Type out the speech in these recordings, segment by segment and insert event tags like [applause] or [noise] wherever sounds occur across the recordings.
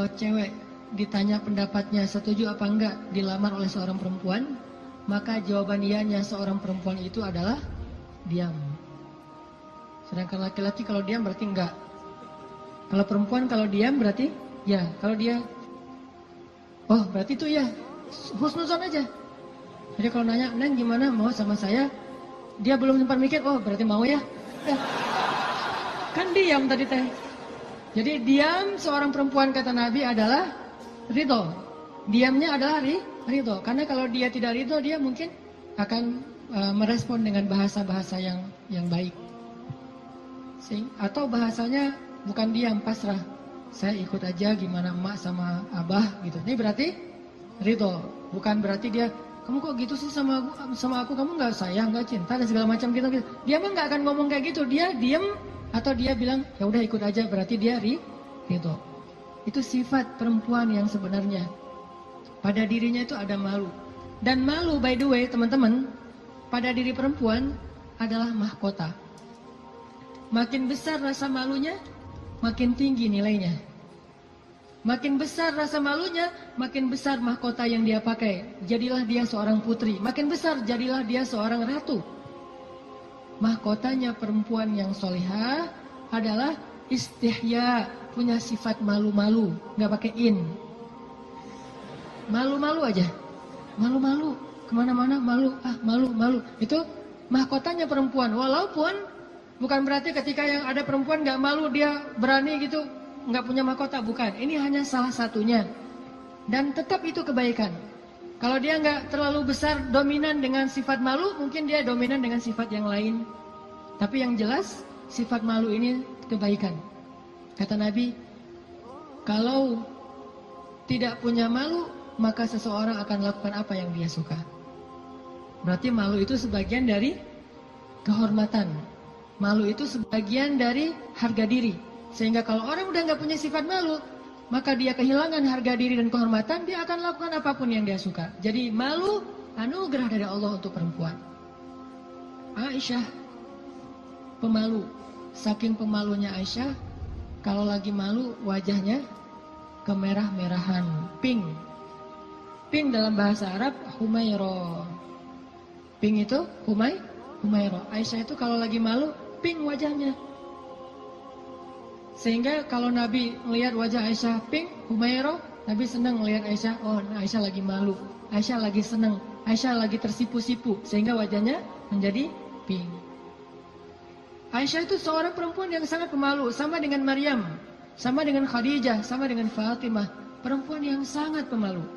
kalau cewek ditanya pendapatnya setuju apa enggak dilamar oleh seorang perempuan, maka jawaban ianya seorang perempuan itu adalah diam. Sedangkan laki-laki kalau diam berarti enggak. Kalau perempuan kalau diam berarti ya. Kalau dia oh berarti itu ya husnuzon aja. Jadi kalau nanya, "Neng gimana mau sama saya?" Dia belum sempat mikir, "Oh, berarti mau ya." Eh, kan diam tadi teh. Jadi diam seorang perempuan kata Nabi adalah ridho. Diamnya adalah ri, ridho. Karena kalau dia tidak ridho, dia mungkin akan uh, merespon dengan bahasa-bahasa yang yang baik. Sing, atau bahasanya bukan diam, pasrah. Saya ikut aja gimana emak sama abah gitu. Ini berarti ridho. Bukan berarti dia, kamu kok gitu sih sama aku, sama aku kamu nggak sayang, nggak cinta dan segala macam gitu. gitu. Dia mah nggak akan ngomong kayak gitu. Dia diam atau dia bilang ya udah ikut aja berarti dia ri, ridho. Itu sifat perempuan yang sebenarnya. Pada dirinya itu ada malu. Dan malu by the way teman-teman, pada diri perempuan adalah mahkota. Makin besar rasa malunya, makin tinggi nilainya. Makin besar rasa malunya, makin besar mahkota yang dia pakai. Jadilah dia seorang putri. Makin besar, jadilah dia seorang ratu. Mahkotanya perempuan yang solihah adalah istihya, punya sifat malu-malu, nggak pakai in. Malu-malu aja, malu-malu, ke mana-mana malu, ah malu-malu. Itu mahkotanya perempuan, walaupun bukan berarti ketika yang ada perempuan nggak malu dia berani gitu, nggak punya mahkota, bukan. Ini hanya salah satunya. Dan tetap itu kebaikan. Kalau dia nggak terlalu besar dominan dengan sifat malu, mungkin dia dominan dengan sifat yang lain. Tapi yang jelas sifat malu ini kebaikan. Kata Nabi, kalau tidak punya malu, maka seseorang akan lakukan apa yang dia suka. Berarti malu itu sebagian dari kehormatan. Malu itu sebagian dari harga diri. Sehingga kalau orang udah nggak punya sifat malu, maka dia kehilangan harga diri dan kehormatan, dia akan lakukan apa pun yang dia suka. Jadi malu anugerah dari Allah untuk perempuan. Aisyah pemalu. Saking pemalunya Aisyah, kalau lagi malu wajahnya kemerah-merahan, pink. Pink dalam bahasa Arab humayro. Pink itu humay, humayro. Aisyah itu kalau lagi malu pink wajahnya. Sehingga kalau Nabi melihat wajah Aisyah pink, humayro, Nabi senang melihat Aisyah, oh Aisyah lagi malu, Aisyah lagi senang, Aisyah lagi tersipu-sipu, sehingga wajahnya menjadi pink. Aisyah itu seorang perempuan yang sangat pemalu, sama dengan Maryam, sama dengan Khadijah, sama dengan Fatimah, perempuan yang sangat pemalu.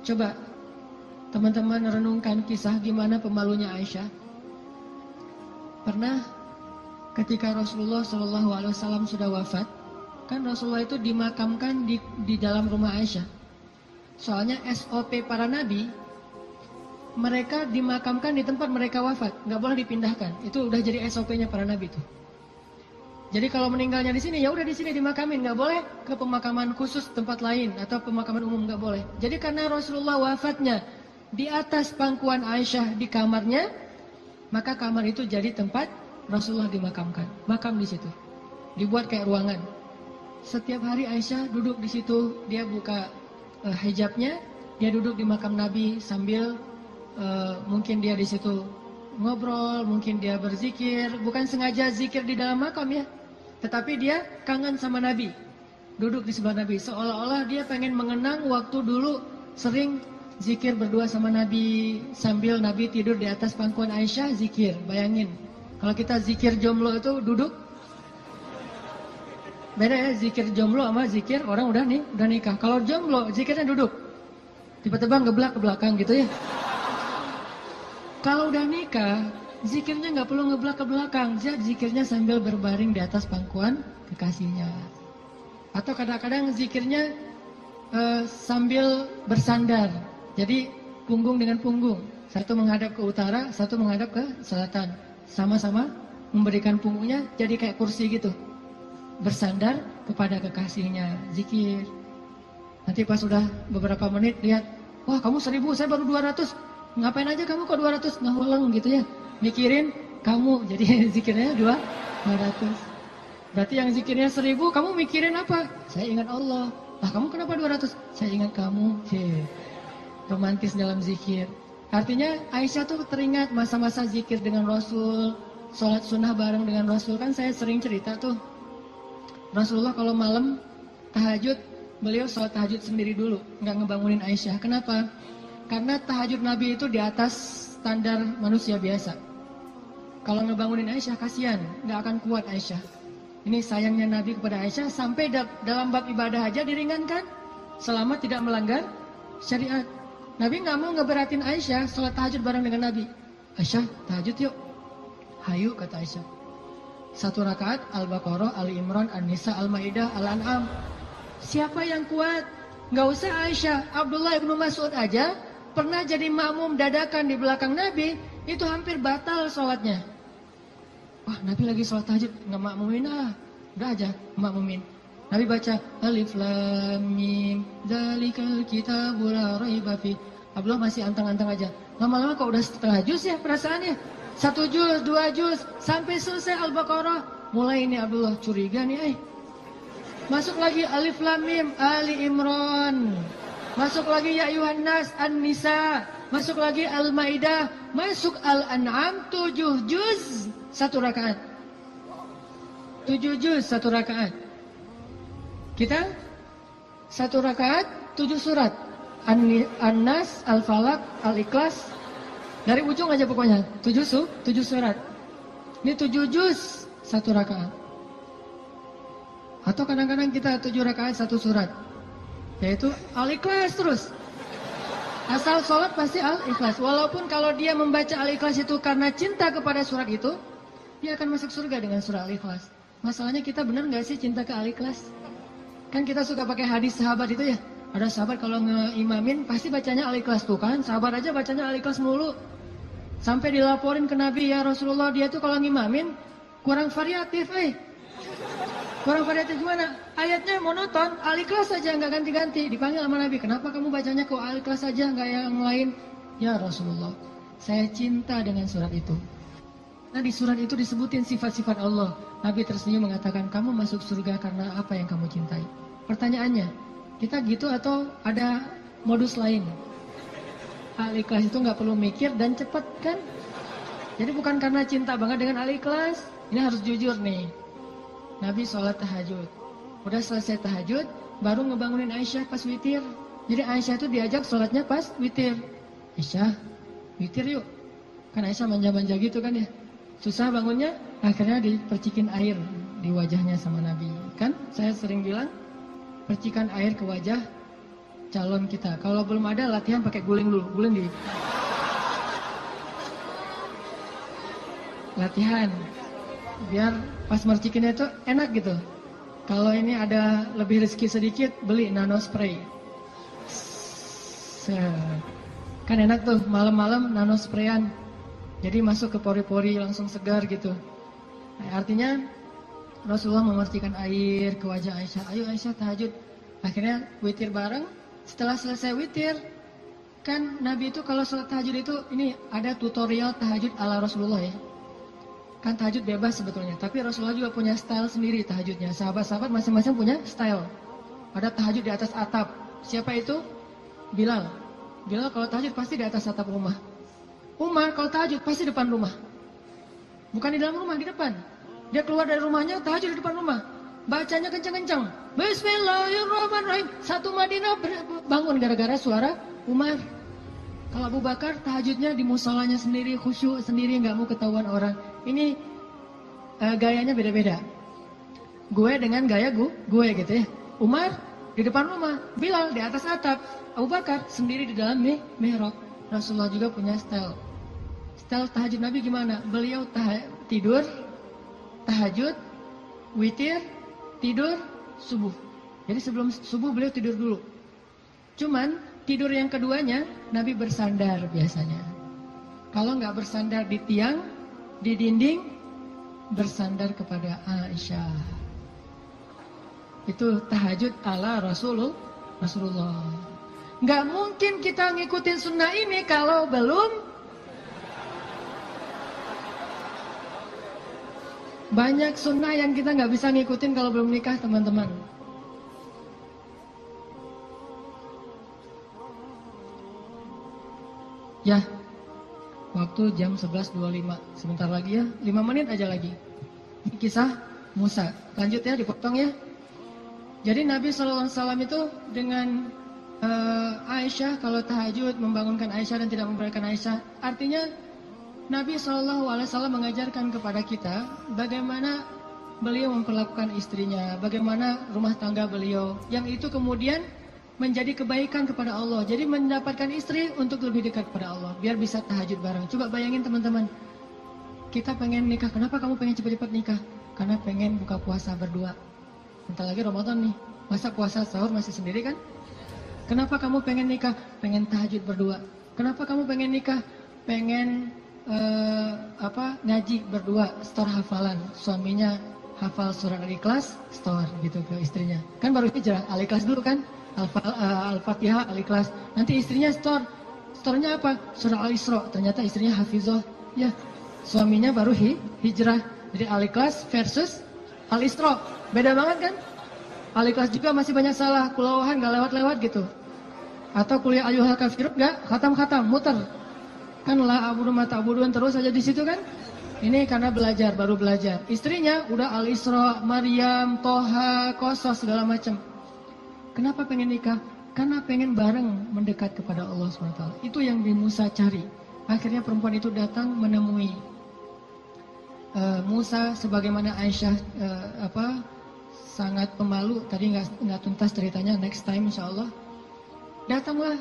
Coba teman-teman renungkan kisah gimana pemalunya Aisyah. Pernah ketika Rasulullah Wasallam sudah wafat, kan Rasulullah itu dimakamkan di, di dalam rumah Aisyah. Soalnya SOP para nabi mereka dimakamkan di tempat mereka wafat, nggak boleh dipindahkan. Itu udah jadi SOP-nya para nabi itu. Jadi kalau meninggalnya di sini, ya udah di sini dimakamin, nggak boleh ke pemakaman khusus tempat lain atau pemakaman umum nggak boleh. Jadi karena Rasulullah wafatnya di atas pangkuan Aisyah di kamarnya, maka kamar itu jadi tempat Rasulullah dimakamkan, makam di situ, dibuat kayak ruangan. Setiap hari Aisyah duduk di situ, dia buka uh, hijabnya, dia duduk di makam Nabi sambil uh, mungkin dia di situ ngobrol, mungkin dia berzikir, bukan sengaja zikir di dalam makam ya, tetapi dia kangen sama Nabi, duduk di sebelah Nabi, seolah-olah dia pengen mengenang waktu dulu sering zikir berdua sama Nabi. Sambil Nabi tidur di atas pangkuan Aisyah zikir, bayangin. Kalau kita zikir jomblo itu duduk, beda ya zikir jomblo sama zikir orang udah nih udah nikah. Kalau jomblo zikirnya duduk, tiba-tiba ngeblak ke belakang gitu ya. Kalau udah nikah, zikirnya nggak perlu ngeblak ke belakang, zikirnya sambil berbaring di atas pangkuan kekasihnya. Atau kadang-kadang zikirnya uh, sambil bersandar, jadi punggung dengan punggung, satu menghadap ke utara, satu menghadap ke selatan, sama-sama memberikan punggungnya jadi kayak kursi gitu, bersandar kepada kekasihnya, zikir. Nanti pas sudah beberapa menit lihat, wah kamu seribu, saya baru dua ratus ngapain aja kamu kok 200 nguleng gitu ya mikirin kamu [laughs] jadi zikirnya 2 200 berarti yang zikirnya 1000 kamu mikirin apa saya ingat Allah Lah kamu kenapa 200? Saya ingat kamu. He. [laughs] Romantis dalam zikir. Artinya Aisyah tuh teringat masa-masa zikir dengan Rasul, sholat sunnah bareng dengan Rasul. Kan saya sering cerita tuh. Rasulullah kalau malam tahajud, beliau sholat tahajud sendiri dulu, nggak ngebangunin Aisyah. Kenapa? Karena tahajud Nabi itu di atas standar manusia biasa. Kalau ngebangunin Aisyah kasihan, nggak akan kuat Aisyah. Ini sayangnya Nabi kepada Aisyah sampai dalam bab ibadah aja diringankan selama tidak melanggar syariat. Nabi nggak mau ngeberatin Aisyah sholat tahajud bareng dengan Nabi. Aisyah tahajud yuk. Hayu kata Aisyah. Satu rakaat Al-Baqarah, Ali Imran, An-Nisa, Al-Maidah, Al-An'am. Siapa yang kuat? Gak usah Aisyah, Abdullah ibnu Mas'ud aja pernah jadi makmum dadakan di belakang Nabi, itu hampir batal sholatnya. Wah Nabi lagi sholat tahajud, nggak makmumin ah. Udah aja makmumin. Nabi baca Alif Lam Mim Dalikal kitabul raiba fi. Abdullah masih antang-antang aja. Lama-lama kok udah setengah juz ya perasaannya. Satu juz, dua juz, sampai selesai Al-Baqarah. Mulai ini Abdullah curiga nih eh. Masuk lagi Alif Lam Mim Ali Imran. Masuk lagi Ya Yuhannas An-Nisa. Masuk lagi Al-Maidah. Masuk Al-An'am tujuh juz satu rakaat. Tujuh juz satu rakaat. Kita satu rakaat tujuh surat. An-Nas, Al-Falak, Al-Ikhlas. Dari ujung aja pokoknya. Tujuh su, tujuh surat. Ini tujuh juz satu rakaat. Atau kadang-kadang kita tujuh rakaat satu surat. Yaitu Al-Ikhlas terus. Asal sholat pasti Al-Ikhlas. Walaupun kalau dia membaca Al-Ikhlas itu karena cinta kepada surat itu, dia akan masuk surga dengan surah Al-Ikhlas. Masalahnya kita benar nggak sih cinta ke Al-Ikhlas? Kan kita suka pakai hadis sahabat itu ya. Ada sahabat kalau ngeimamin pasti bacanya Al-Ikhlas tuh kan. Sahabat aja bacanya Al-Ikhlas mulu. Sampai dilaporin ke Nabi ya Rasulullah dia tuh kalau ngimamin kurang variatif eh. Kurang variatif gimana? Ayatnya monoton, Al-Ikhlas saja nggak ganti-ganti. Dipanggil sama Nabi, kenapa kamu bacanya kok Al-Ikhlas saja nggak yang lain? Ya Rasulullah, saya cinta dengan surat itu. Nah di surat itu disebutin sifat-sifat Allah. Nabi tersenyum mengatakan, kamu masuk surga karena apa yang kamu cintai. Pertanyaannya, kita gitu atau ada modus lain? Al-Ikhlas itu nggak perlu mikir dan cepat kan? Jadi bukan karena cinta banget dengan Al-Ikhlas. Ini harus jujur nih. Nabi sholat tahajud. Udah selesai tahajud, baru ngebangunin Aisyah pas witir. Jadi Aisyah itu diajak sholatnya pas witir. Aisyah, witir yuk. Kan Aisyah manja-manja gitu kan ya. Susah bangunnya, akhirnya dipercikin air di wajahnya sama Nabi. Kan saya sering bilang, percikan air ke wajah calon kita. Kalau belum ada latihan pakai guling dulu, guling di latihan biar pas mercikinnya itu enak gitu. Kalau ini ada lebih rezeki sedikit, beli nano spray. Kan enak tuh malam-malam nano sprayan. Jadi masuk ke pori-pori langsung segar gitu. Nah, artinya Rasulullah memercikan air ke wajah Aisyah. Ayo Aisyah tahajud. Akhirnya witir bareng. Setelah selesai witir, kan Nabi itu kalau sholat tahajud itu ini ada tutorial tahajud ala Rasulullah ya. Kan tahajud bebas sebetulnya, tapi Rasulullah juga punya style sendiri tahajudnya. Sahabat-sahabat masing-masing punya style. Ada tahajud di atas atap. Siapa itu? Bilal. Bilal kalau tahajud pasti di atas atap rumah. Umar kalau tahajud pasti depan rumah. Bukan di dalam rumah, di depan. Dia keluar dari rumahnya, tahajud di depan rumah. Bacanya kencang-kencang. Bismillahirrahmanirrahim. Satu Madinah bangun gara-gara suara Umar. Kalau Abu Bakar tahajudnya di musolanya sendiri, khusyuk sendiri, nggak mau ketahuan orang. Ini uh, gayanya beda-beda. Gue dengan gaya gue, gue gitu ya. Umar di depan rumah, Bilal di atas atap, Abu Bakar sendiri di dalam mih, mihrab. Rasulullah juga punya style. Style tahajud Nabi gimana? Beliau tah tidur, tahajud, witir, tidur, subuh. Jadi sebelum subuh beliau tidur dulu. Cuman tidur yang keduanya Nabi bersandar biasanya. Kalau nggak bersandar di tiang, di dinding, bersandar kepada Aisyah. Itu tahajud ala Rasulullah. Rasulullah. Nggak mungkin kita ngikutin sunnah ini kalau belum Banyak sunnah yang kita nggak bisa ngikutin kalau belum nikah teman-teman. Ya, waktu jam 11.25. Sebentar lagi ya, 5 menit aja lagi. Ini kisah Musa. Lanjut ya, dipotong ya. Jadi Nabi SAW itu dengan uh, Aisyah kalau tahajud membangunkan Aisyah dan tidak memperolehkan Aisyah. Artinya Nabi SAW mengajarkan kepada kita bagaimana beliau memperlakukan istrinya, bagaimana rumah tangga beliau, yang itu kemudian menjadi kebaikan kepada Allah. Jadi mendapatkan istri untuk lebih dekat kepada Allah, biar bisa tahajud bareng. Coba bayangin teman-teman, kita pengen nikah, kenapa kamu pengen cepat-cepat nikah? Karena pengen buka puasa berdua. Bentar lagi Ramadan nih, masa puasa sahur masih sendiri kan? Kenapa kamu pengen nikah? Pengen tahajud berdua. Kenapa kamu pengen nikah? Pengen uh, apa ngaji berdua store hafalan. Suaminya hafal surat al-ikhlas store gitu ke istrinya. Kan baru hijrah al-ikhlas dulu kan? Eh, al-fatihah al-ikhlas. Nanti istrinya store. Storenya apa? Surah al-isra. Ternyata istrinya hafizah. Ya suaminya baru hi, hijrah. Jadi al-ikhlas versus al-isra. Beda banget kan? Al-ikhlas juga masih banyak salah kulawahan gak lewat-lewat gitu. Atau kuliah ayuhal kafirut gak khatam-khatam muter Kan la abudu mata abuduan terus aja di situ kan? Ini karena belajar, baru belajar. Istrinya udah Al-Isra, Maryam, Toha, Kosos, segala macam. Kenapa pengen nikah? Karena pengen bareng mendekat kepada Allah SWT. Itu yang di Musa cari. Akhirnya perempuan itu datang menemui uh, Musa sebagaimana Aisyah uh, apa sangat pemalu. Tadi nggak nggak tuntas ceritanya. Next time Insya Allah. Datanglah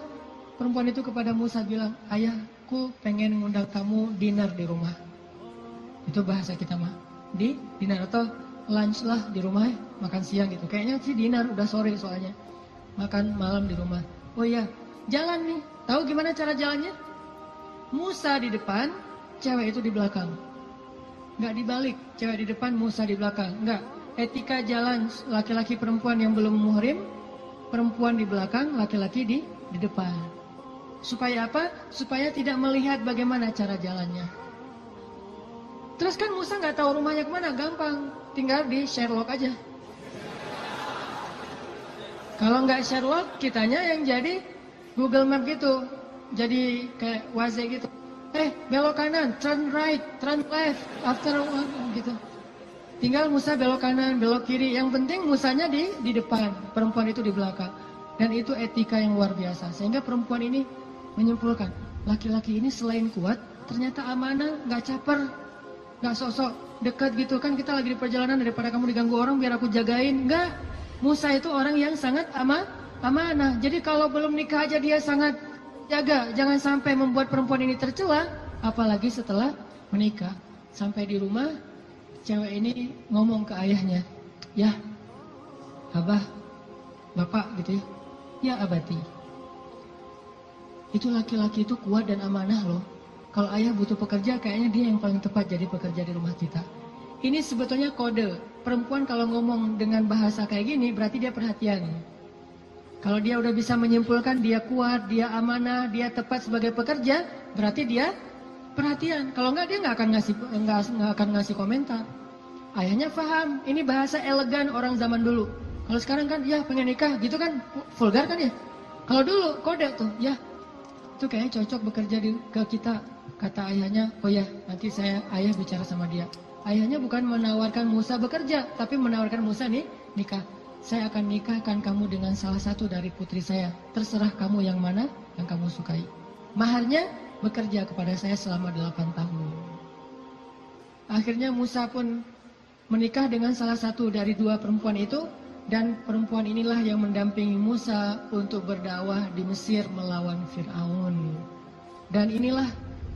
perempuan itu kepada Musa bilang, ayah aku pengen ngundang kamu dinner di rumah. Itu bahasa kita mah. Di dinner atau lunch lah di rumah, makan siang gitu. Kayaknya sih dinner udah sore soalnya. Makan malam di rumah. Oh iya, jalan nih. Tahu gimana cara jalannya? Musa di depan, cewek itu di belakang. Nggak dibalik, cewek di depan, Musa di belakang. Nggak. Etika jalan laki-laki perempuan yang belum muhrim, perempuan di belakang, laki-laki di di depan. Supaya apa? Supaya tidak melihat bagaimana cara jalannya. Terus kan Musa nggak tahu rumahnya ke mana, gampang. Tinggal di Sherlock aja. Kalau nggak Sherlock, kitanya yang jadi Google Map gitu. Jadi kayak Waze gitu. Eh, belok kanan, turn right, turn left, after one, gitu. Tinggal Musa belok kanan, belok kiri. Yang penting Musanya di di depan, perempuan itu di belakang. Dan itu etika yang luar biasa. Sehingga perempuan ini menyimpulkan laki-laki ini selain kuat ternyata amanah nggak caper nggak sosok dekat gitu kan kita lagi di perjalanan daripada kamu diganggu orang biar aku jagain. Nggak. Musa itu orang yang sangat ama amanah. Jadi kalau belum nikah aja dia sangat jaga jangan sampai membuat perempuan ini tercela apalagi setelah menikah. Sampai di rumah cewek ini ngomong ke ayahnya ya abah bapak gitu ya. Ya abati itu laki-laki itu kuat dan amanah loh. Kalau ayah butuh pekerja, kayaknya dia yang paling tepat jadi pekerja di rumah kita. Ini sebetulnya kode. Perempuan kalau ngomong dengan bahasa kayak gini, berarti dia perhatian. Kalau dia udah bisa menyimpulkan dia kuat, dia amanah, dia tepat sebagai pekerja, berarti dia perhatian. Kalau enggak dia nggak akan ngasih nggak, nggak akan ngasih komentar. Ayahnya paham, ini bahasa elegan orang zaman dulu. Kalau sekarang kan, ya pengen nikah, gitu kan vulgar kan ya. Kalau dulu kode tuh, ya itu kayaknya cocok bekerja di, ke kita. Kata ayahnya, oh ya nanti saya ayah bicara sama dia. Ayahnya bukan menawarkan Musa bekerja, tapi menawarkan Musa nih nikah. Saya akan nikahkan kamu dengan salah satu dari putri saya. Terserah kamu yang mana yang kamu sukai. Maharnya bekerja kepada saya selama 8 tahun. Akhirnya Musa pun menikah dengan salah satu dari dua perempuan itu dan perempuan inilah yang mendampingi Musa untuk berdakwah di Mesir melawan Fir'aun. Dan inilah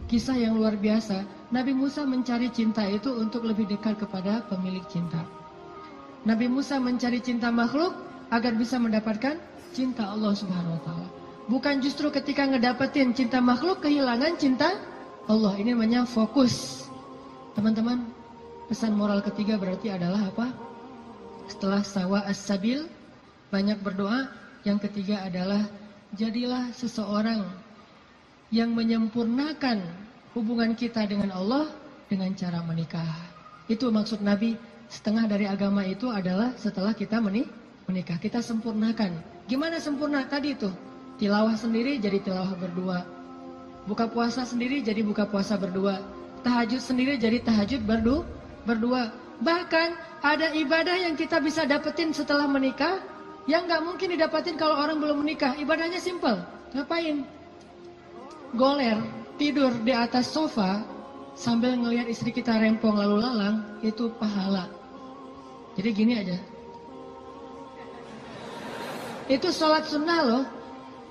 kisah yang luar biasa. Nabi Musa mencari cinta itu untuk lebih dekat kepada pemilik cinta. Nabi Musa mencari cinta makhluk agar bisa mendapatkan cinta Allah Subhanahu wa taala. Bukan justru ketika ngedapetin cinta makhluk kehilangan cinta Allah. Ini namanya fokus. Teman-teman, pesan moral ketiga berarti adalah apa? Setelah sawa as-sabil, banyak berdoa. Yang ketiga adalah jadilah seseorang yang menyempurnakan hubungan kita dengan Allah dengan cara menikah. Itu maksud Nabi. Setengah dari agama itu adalah setelah kita menikah. Kita sempurnakan. Gimana sempurna? Tadi itu. Tilawah sendiri jadi tilawah berdua. Buka puasa sendiri jadi buka puasa berdua. Tahajud sendiri jadi tahajud berdu, berdua. Bahkan ada ibadah yang kita bisa dapetin setelah menikah yang nggak mungkin didapetin kalau orang belum menikah. Ibadahnya simple. Ngapain? Goler, tidur di atas sofa sambil ngelihat istri kita rempong lalu lalang itu pahala. Jadi gini aja. Itu sholat sunnah loh.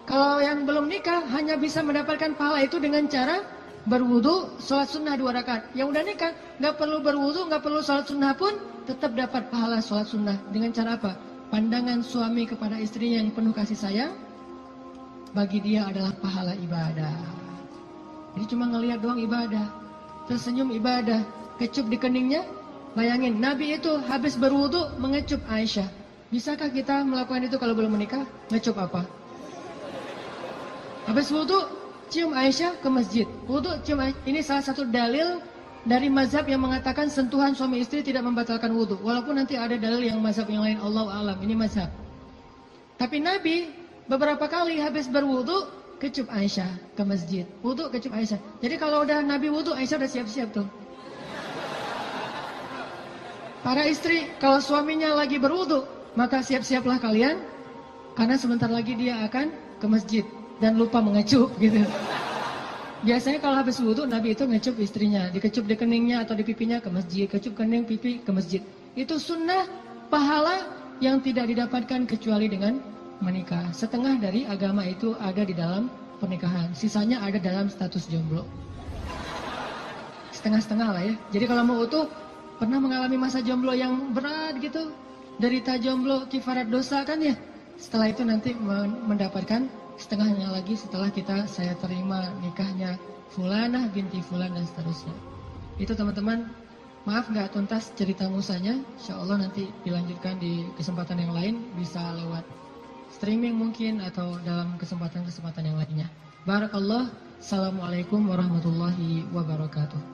Kalau yang belum nikah hanya bisa mendapatkan pahala itu dengan cara berwudu, sholat sunnah dua rakaat. Yang udah nikah nggak perlu berwudu, nggak perlu sholat sunnah pun tetap dapat pahala sholat sunnah. Dengan cara apa? Pandangan suami kepada istrinya yang penuh kasih sayang, bagi dia adalah pahala ibadah. Jadi cuma ngelihat doang ibadah, tersenyum ibadah, kecup di keningnya. Bayangin, Nabi itu habis berwudu mengecup Aisyah. Bisakah kita melakukan itu kalau belum menikah? Ngecup apa? Habis wudhu, cium Aisyah ke masjid. Wudhu, cium Aisyah. Ini salah satu dalil dari mazhab yang mengatakan sentuhan suami istri tidak membatalkan wudhu. Walaupun nanti ada dalil yang mazhab yang lain. Allah alam. Ini mazhab. Tapi Nabi beberapa kali habis berwudhu, kecup Aisyah ke masjid. Wudhu, kecup Aisyah. Jadi kalau udah Nabi wudhu, Aisyah udah siap-siap tuh. Para istri, kalau suaminya lagi berwudhu, maka siap-siaplah kalian. Karena sebentar lagi dia akan ke masjid dan lupa mengecup gitu. Biasanya kalau habis wudhu Nabi itu ngecup istrinya, dikecup di keningnya atau di pipinya ke masjid, kecup kening pipi ke masjid. Itu sunnah pahala yang tidak didapatkan kecuali dengan menikah. Setengah dari agama itu ada di dalam pernikahan, sisanya ada dalam status jomblo. Setengah-setengah lah ya. Jadi kalau mau utuh, pernah mengalami masa jomblo yang berat gitu, derita jomblo, kifarat dosa kan ya. Setelah itu nanti mendapatkan setengahnya lagi setelah kita saya terima nikahnya Fulana binti Fulan dan seterusnya. Itu teman-teman, maaf nggak tuntas cerita musanya, insya Allah nanti dilanjutkan di kesempatan yang lain bisa lewat streaming mungkin atau dalam kesempatan-kesempatan yang lainnya. Barakallah, Assalamualaikum warahmatullahi wabarakatuh.